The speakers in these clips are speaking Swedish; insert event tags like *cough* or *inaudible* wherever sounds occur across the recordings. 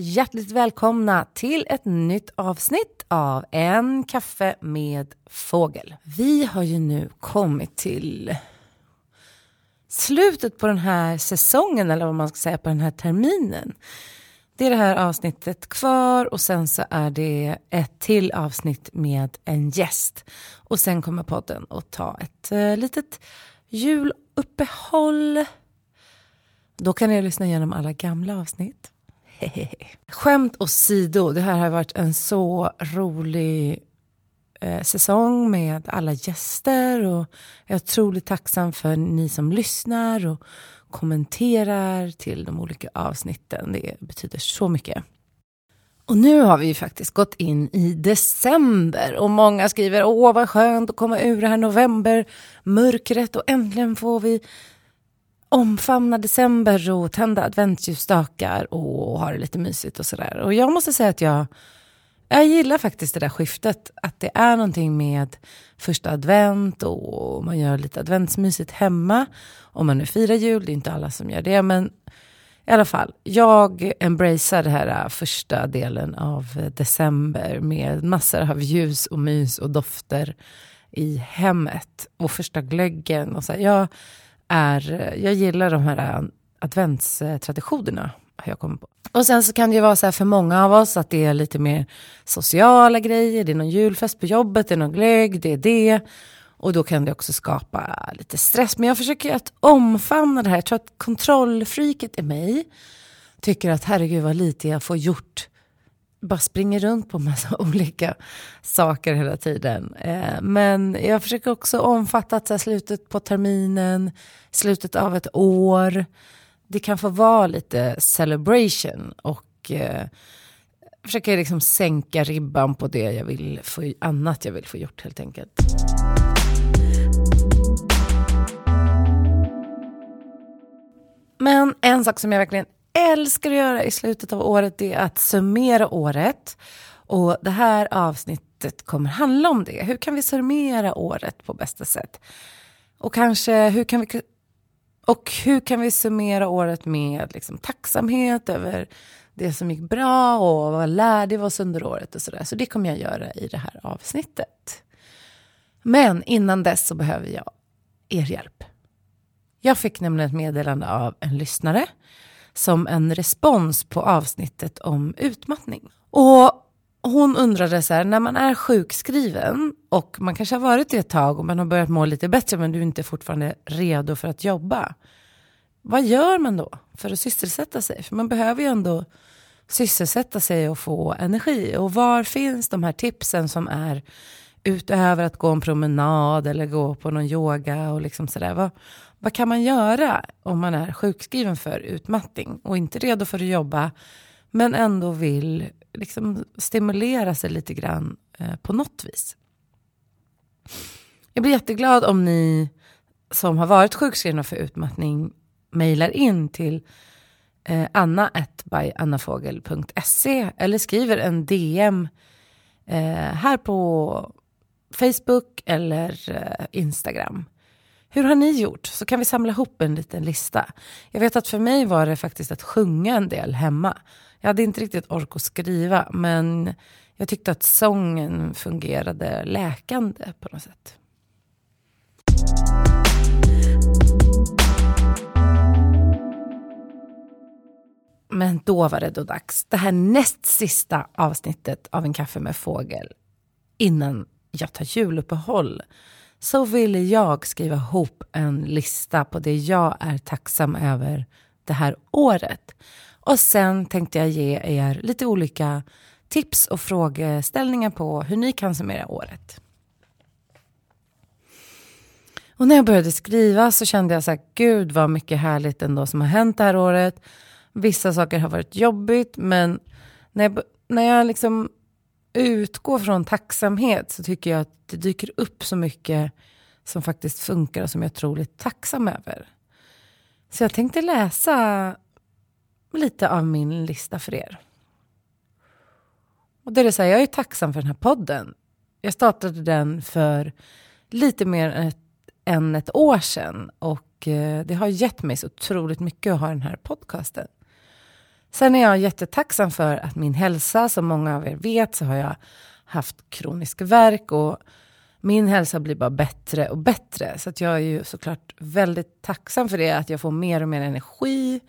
Hjärtligt välkomna till ett nytt avsnitt av En kaffe med fågel. Vi har ju nu kommit till slutet på den här säsongen, eller vad man ska säga, på den här terminen. Det är det här avsnittet kvar och sen så är det ett till avsnitt med en gäst. Och sen kommer podden att ta ett eh, litet juluppehåll. Då kan ni lyssna igenom alla gamla avsnitt. *laughs* Skämt åsido, det här har varit en så rolig eh, säsong med alla gäster och jag är otroligt tacksam för ni som lyssnar och kommenterar till de olika avsnitten. Det betyder så mycket. Och nu har vi ju faktiskt gått in i december och många skriver åh vad skönt att komma ur det här novembermörkret och äntligen får vi omfamna december och tända adventsljusstakar och ha det lite mysigt och sådär. Och jag måste säga att jag, jag gillar faktiskt det där skiftet. Att det är någonting med första advent och man gör lite adventsmysigt hemma. Om man nu firar jul, det är inte alla som gör det. Men i alla fall, jag embracear den här äh, första delen av äh, december med massor av ljus och mys och dofter i hemmet. Och första glöggen och så. Här, jag, är, jag gillar de här adventstraditionerna. Har jag kommit på. Och sen så kan det ju vara så här för många av oss att det är lite mer sociala grejer. Det är någon julfest på jobbet, det är någon glögg, det är det. Och då kan det också skapa lite stress. Men jag försöker att omfamna det här. Jag tror att kontrollfreaket i mig tycker att herregud vad lite jag får gjort bara springer runt på massa *laughs* olika saker hela tiden. Eh, men jag försöker också omfatta att slutet på terminen, slutet av ett år, det kan få vara lite celebration och eh, försöker liksom sänka ribban på det jag vill få, annat jag vill få gjort helt enkelt. Men en sak som jag verkligen älskar att göra i slutet av året är att summera året. Och det här avsnittet kommer handla om det. Hur kan vi summera året på bästa sätt? Och kanske hur kan vi och hur kan vi summera året med liksom, tacksamhet över det som gick bra och vad lärde vi oss under året och sådär. Så det kommer jag göra i det här avsnittet. Men innan dess så behöver jag er hjälp. Jag fick nämligen ett meddelande av en lyssnare som en respons på avsnittet om utmattning. Och hon undrade så här, när man är sjukskriven och man kanske har varit det ett tag och man har börjat må lite bättre men du är inte fortfarande redo för att jobba. Vad gör man då för att sysselsätta sig? För man behöver ju ändå sysselsätta sig och få energi. Och var finns de här tipsen som är utöver att gå en promenad eller gå på någon yoga och liksom sådär. Vad, vad kan man göra om man är sjukskriven för utmattning och inte redo för att jobba men ändå vill liksom stimulera sig lite grann eh, på något vis. Jag blir jätteglad om ni som har varit sjukskrivna för utmattning mejlar in till eh, anna.byannafogel.se eller skriver en DM eh, här på Facebook eller eh, Instagram. Hur har ni gjort? Så kan vi samla ihop en liten lista. Jag vet att för mig var det faktiskt att sjunga en del hemma. Jag hade inte riktigt ork att skriva, men jag tyckte att sången fungerade läkande på något sätt. Men då var det då dags. Det här näst sista avsnittet av En kaffe med fågel innan jag tar juluppehåll så ville jag skriva ihop en lista på det jag är tacksam över det här året. Och sen tänkte jag ge er lite olika tips och frågeställningar på hur ni kan summera året. Och när jag började skriva så kände jag så här, gud vad mycket härligt ändå som har hänt det här året. Vissa saker har varit jobbigt men när jag, när jag liksom utgår från tacksamhet så tycker jag att det dyker upp så mycket som faktiskt funkar och som jag är otroligt tacksam över. Så jag tänkte läsa lite av min lista för er. Och det är så här, jag är tacksam för den här podden. Jag startade den för lite mer än ett, än ett år sedan och eh, det har gett mig så otroligt mycket att ha den här podcasten. Sen är jag jättetacksam för att min hälsa, som många av er vet, så har jag haft kronisk värk och min hälsa blir bara bättre och bättre. Så att jag är ju såklart väldigt tacksam för det, att jag får mer och mer energi.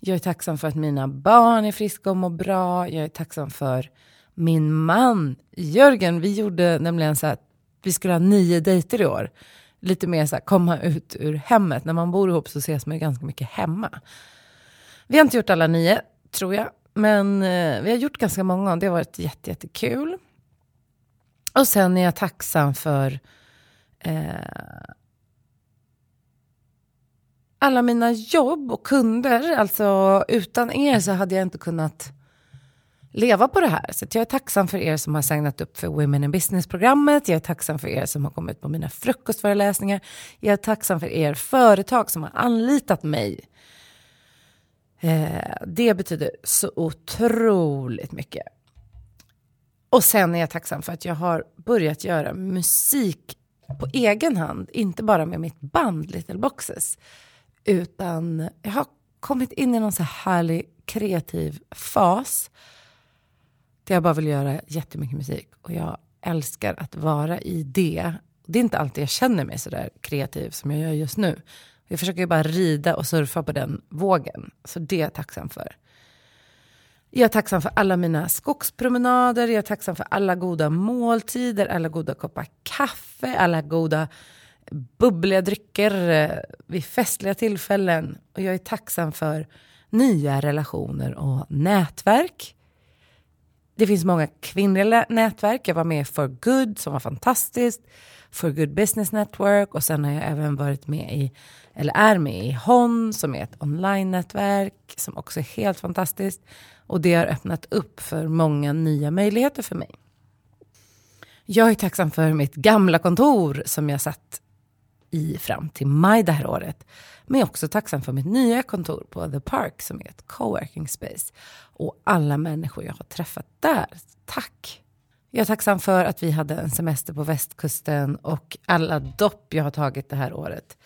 Jag är tacksam för att mina barn är friska och mår bra. Jag är tacksam för min man Jörgen. Vi gjorde nämligen så att vi skulle ha nio dejter i år. Lite mer så här, komma ut ur hemmet. När man bor ihop så ses man ju ganska mycket hemma. Vi har inte gjort alla nio, tror jag. Men eh, vi har gjort ganska många och det har varit jättekul. Och sen är jag tacksam för eh, alla mina jobb och kunder. Alltså utan er så hade jag inte kunnat leva på det här. Så jag är tacksam för er som har signat upp för Women in Business-programmet. Jag är tacksam för er som har kommit på mina frukostföreläsningar. Jag är tacksam för er företag som har anlitat mig. Eh, det betyder så otroligt mycket. Och sen är jag tacksam för att jag har börjat göra musik på egen hand. Inte bara med mitt band Little Boxes. Utan jag har kommit in i någon så här härlig kreativ fas. Där jag bara vill göra jättemycket musik. Och jag älskar att vara i det. Det är inte alltid jag känner mig så där kreativ som jag gör just nu. Jag försöker ju bara rida och surfa på den vågen. Så det är jag tacksam för. Jag är tacksam för alla mina skogspromenader, jag är tacksam för alla goda måltider, alla goda koppar kaffe, alla goda bubbliga drycker eh, vid festliga tillfällen. Och jag är tacksam för nya relationer och nätverk. Det finns många kvinnliga nätverk. Jag var med i For Good som var fantastiskt. For Good Business Network och sen har jag även varit med i, eller är med i HON som är ett online-nätverk som också är helt fantastiskt. Och det har öppnat upp för många nya möjligheter för mig. Jag är tacksam för mitt gamla kontor som jag satt i fram till maj det här året. Men jag är också tacksam för mitt nya kontor på The Park som är ett coworking space. Och alla människor jag har träffat där. Tack! Jag är tacksam för att vi hade en semester på västkusten och alla dopp jag har tagit det här året.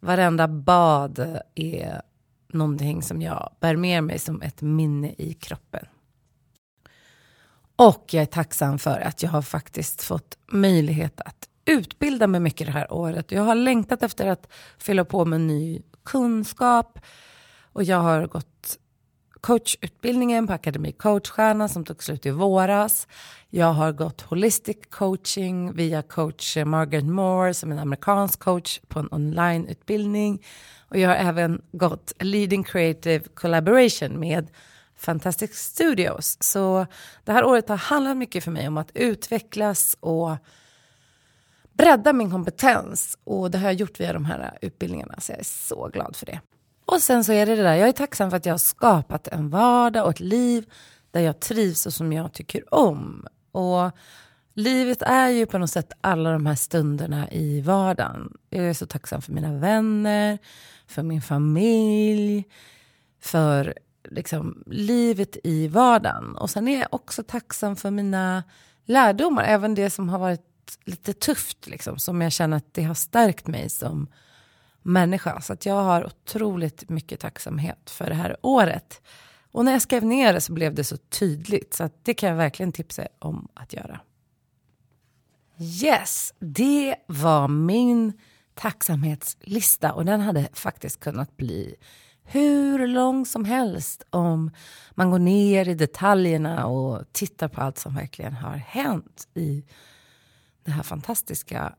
Varenda bad är någonting som jag bär med mig som ett minne i kroppen. Och jag är tacksam för att jag har faktiskt fått möjlighet att utbilda mig mycket det här året. Jag har längtat efter att fylla på med ny kunskap. Och jag har gått coachutbildningen på Akademi Coachstjärna som tog slut i våras. Jag har gått holistic coaching via coach Margaret Moore som är en amerikansk coach på en onlineutbildning. Och jag har även gått Leading Creative Collaboration med Fantastic Studios. Så det här året har handlat mycket för mig om att utvecklas och bredda min kompetens. Och det har jag gjort via de här utbildningarna, så jag är så glad för det. Och sen så är det det där, jag är tacksam för att jag har skapat en vardag och ett liv där jag trivs och som jag tycker om. Och livet är ju på något sätt alla de här stunderna i vardagen. Jag är så tacksam för mina vänner, för min familj, för liksom, livet i vardagen. Och sen är jag också tacksam för mina lärdomar, även det som har varit lite tufft, liksom, som jag känner att det har stärkt mig som människa. Så att jag har otroligt mycket tacksamhet för det här året. Och när jag skrev ner det så blev det så tydligt. Så att det kan jag verkligen tipsa om att göra. Yes, det var min tacksamhetslista och den hade faktiskt kunnat bli hur lång som helst om man går ner i detaljerna och tittar på allt som verkligen har hänt i det här fantastiska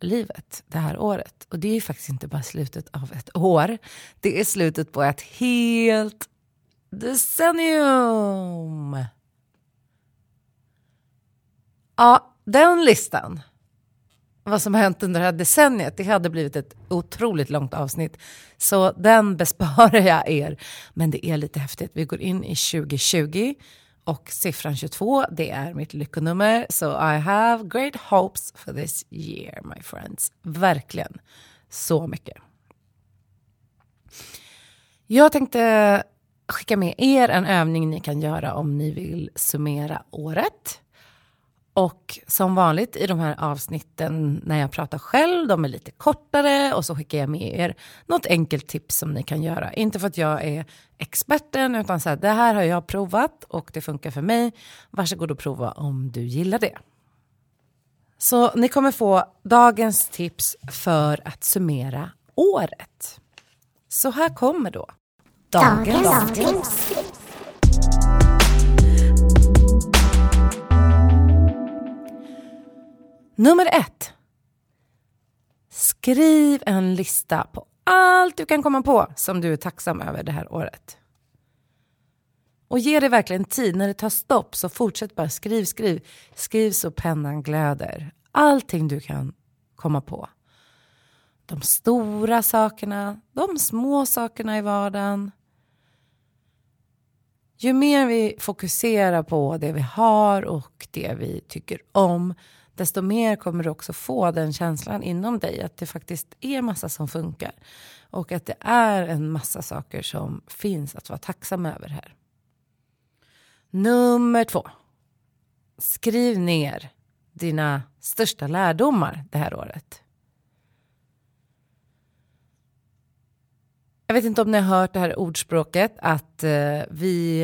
livet det här året. Och det är ju faktiskt inte bara slutet av ett år. Det är slutet på ett helt decennium. Ja, den listan vad som har hänt under det här decenniet, det hade blivit ett otroligt långt avsnitt. Så den *laughs* besparar jag er. Men det är lite häftigt. Vi går in i 2020 och siffran 22, det är mitt lyckonummer. So I have great hopes for this year, my friends. Verkligen. Så mycket. Jag tänkte skicka med er en övning ni kan göra om ni vill summera året. Och som vanligt i de här avsnitten när jag pratar själv, de är lite kortare och så skickar jag med er något enkelt tips som ni kan göra. Inte för att jag är experten utan så här, det här har jag provat och det funkar för mig. Varsågod och prova om du gillar det. Så ni kommer få dagens tips för att summera året. Så här kommer då dagens, dagens tips. Nummer ett. Skriv en lista på allt du kan komma på som du är tacksam över det här året. Och ge det verkligen tid. När det tar stopp så fortsätt bara skriv, skriv. Skriv så pennan glöder. Allting du kan komma på. De stora sakerna, de små sakerna i vardagen. Ju mer vi fokuserar på det vi har och det vi tycker om desto mer kommer du också få den känslan inom dig att det faktiskt är massa som funkar. Och att det är en massa saker som finns att vara tacksam över här. Nummer två. Skriv ner dina största lärdomar det här året. Jag vet inte om ni har hört det här ordspråket att eh, vi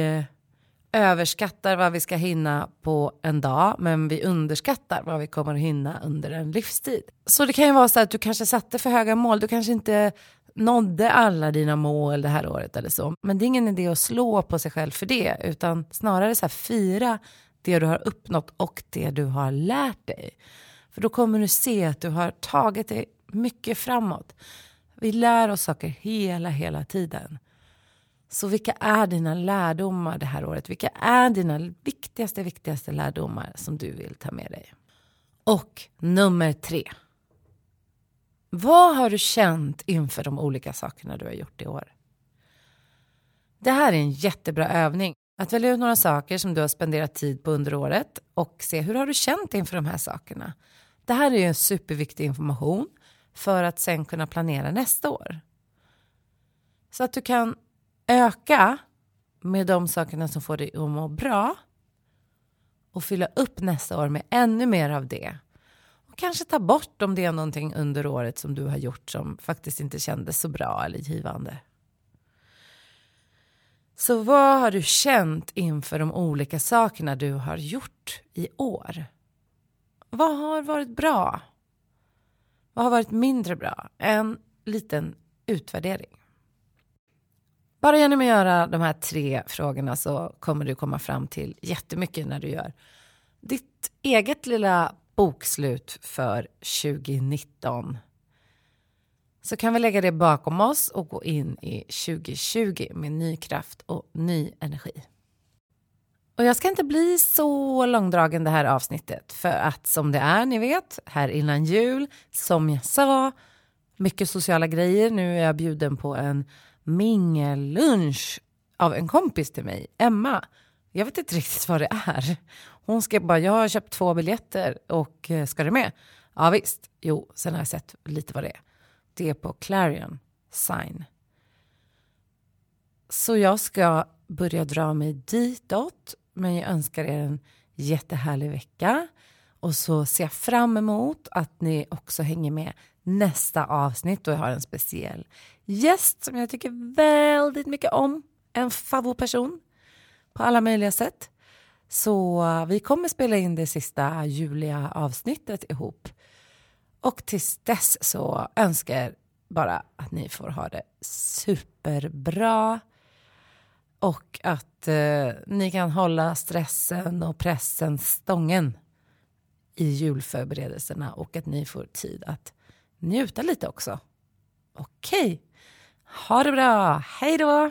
överskattar vad vi ska hinna på en dag men vi underskattar vad vi kommer att hinna under en livstid. Så det kan ju vara så att du kanske satte för höga mål, du kanske inte nådde alla dina mål det här året eller så. Men det är ingen idé att slå på sig själv för det utan snarare så här fira det du har uppnått och det du har lärt dig. För då kommer du se att du har tagit dig mycket framåt. Vi lär oss saker hela, hela tiden. Så vilka är dina lärdomar det här året? Vilka är dina viktigaste, viktigaste lärdomar som du vill ta med dig? Och nummer tre. Vad har du känt inför de olika sakerna du har gjort i år? Det här är en jättebra övning. Att välja ut några saker som du har spenderat tid på under året och se hur har du känt inför de här sakerna. Det här är ju en superviktig information för att sen kunna planera nästa år. Så att du kan öka med de sakerna som får dig att må bra och fylla upp nästa år med ännu mer av det. Och kanske ta bort om det är någonting under året som du har gjort som faktiskt inte kändes så bra eller givande. Så vad har du känt inför de olika sakerna du har gjort i år? Vad har varit bra? Vad har varit mindre bra? En liten utvärdering. Bara genom att göra de här tre frågorna så kommer du komma fram till jättemycket när du gör ditt eget lilla bokslut för 2019. Så kan vi lägga det bakom oss och gå in i 2020 med ny kraft och ny energi. Och jag ska inte bli så långdragen det här avsnittet för att som det är, ni vet, här innan jul, som jag sa, mycket sociala grejer. Nu är jag bjuden på en mingellunch av en kompis till mig, Emma. Jag vet inte riktigt vad det är. Hon skrev bara, jag har köpt två biljetter och eh, ska du med? Ja visst. Jo, sen har jag sett lite vad det är. Det är på Clarion Sign. Så jag ska börja dra mig ditåt. Men jag önskar er en jättehärlig vecka. Och så ser jag fram emot att ni också hänger med nästa avsnitt och jag har en speciell gäst som jag tycker väldigt mycket om. En favoritperson på alla möjliga sätt. Så vi kommer spela in det sista juliga avsnittet ihop. Och tills dess så önskar jag bara att ni får ha det superbra. Och att eh, ni kan hålla stressen och pressen stången i julförberedelserna och att ni får tid att njuta lite också. Okej, ha det bra. Hej då!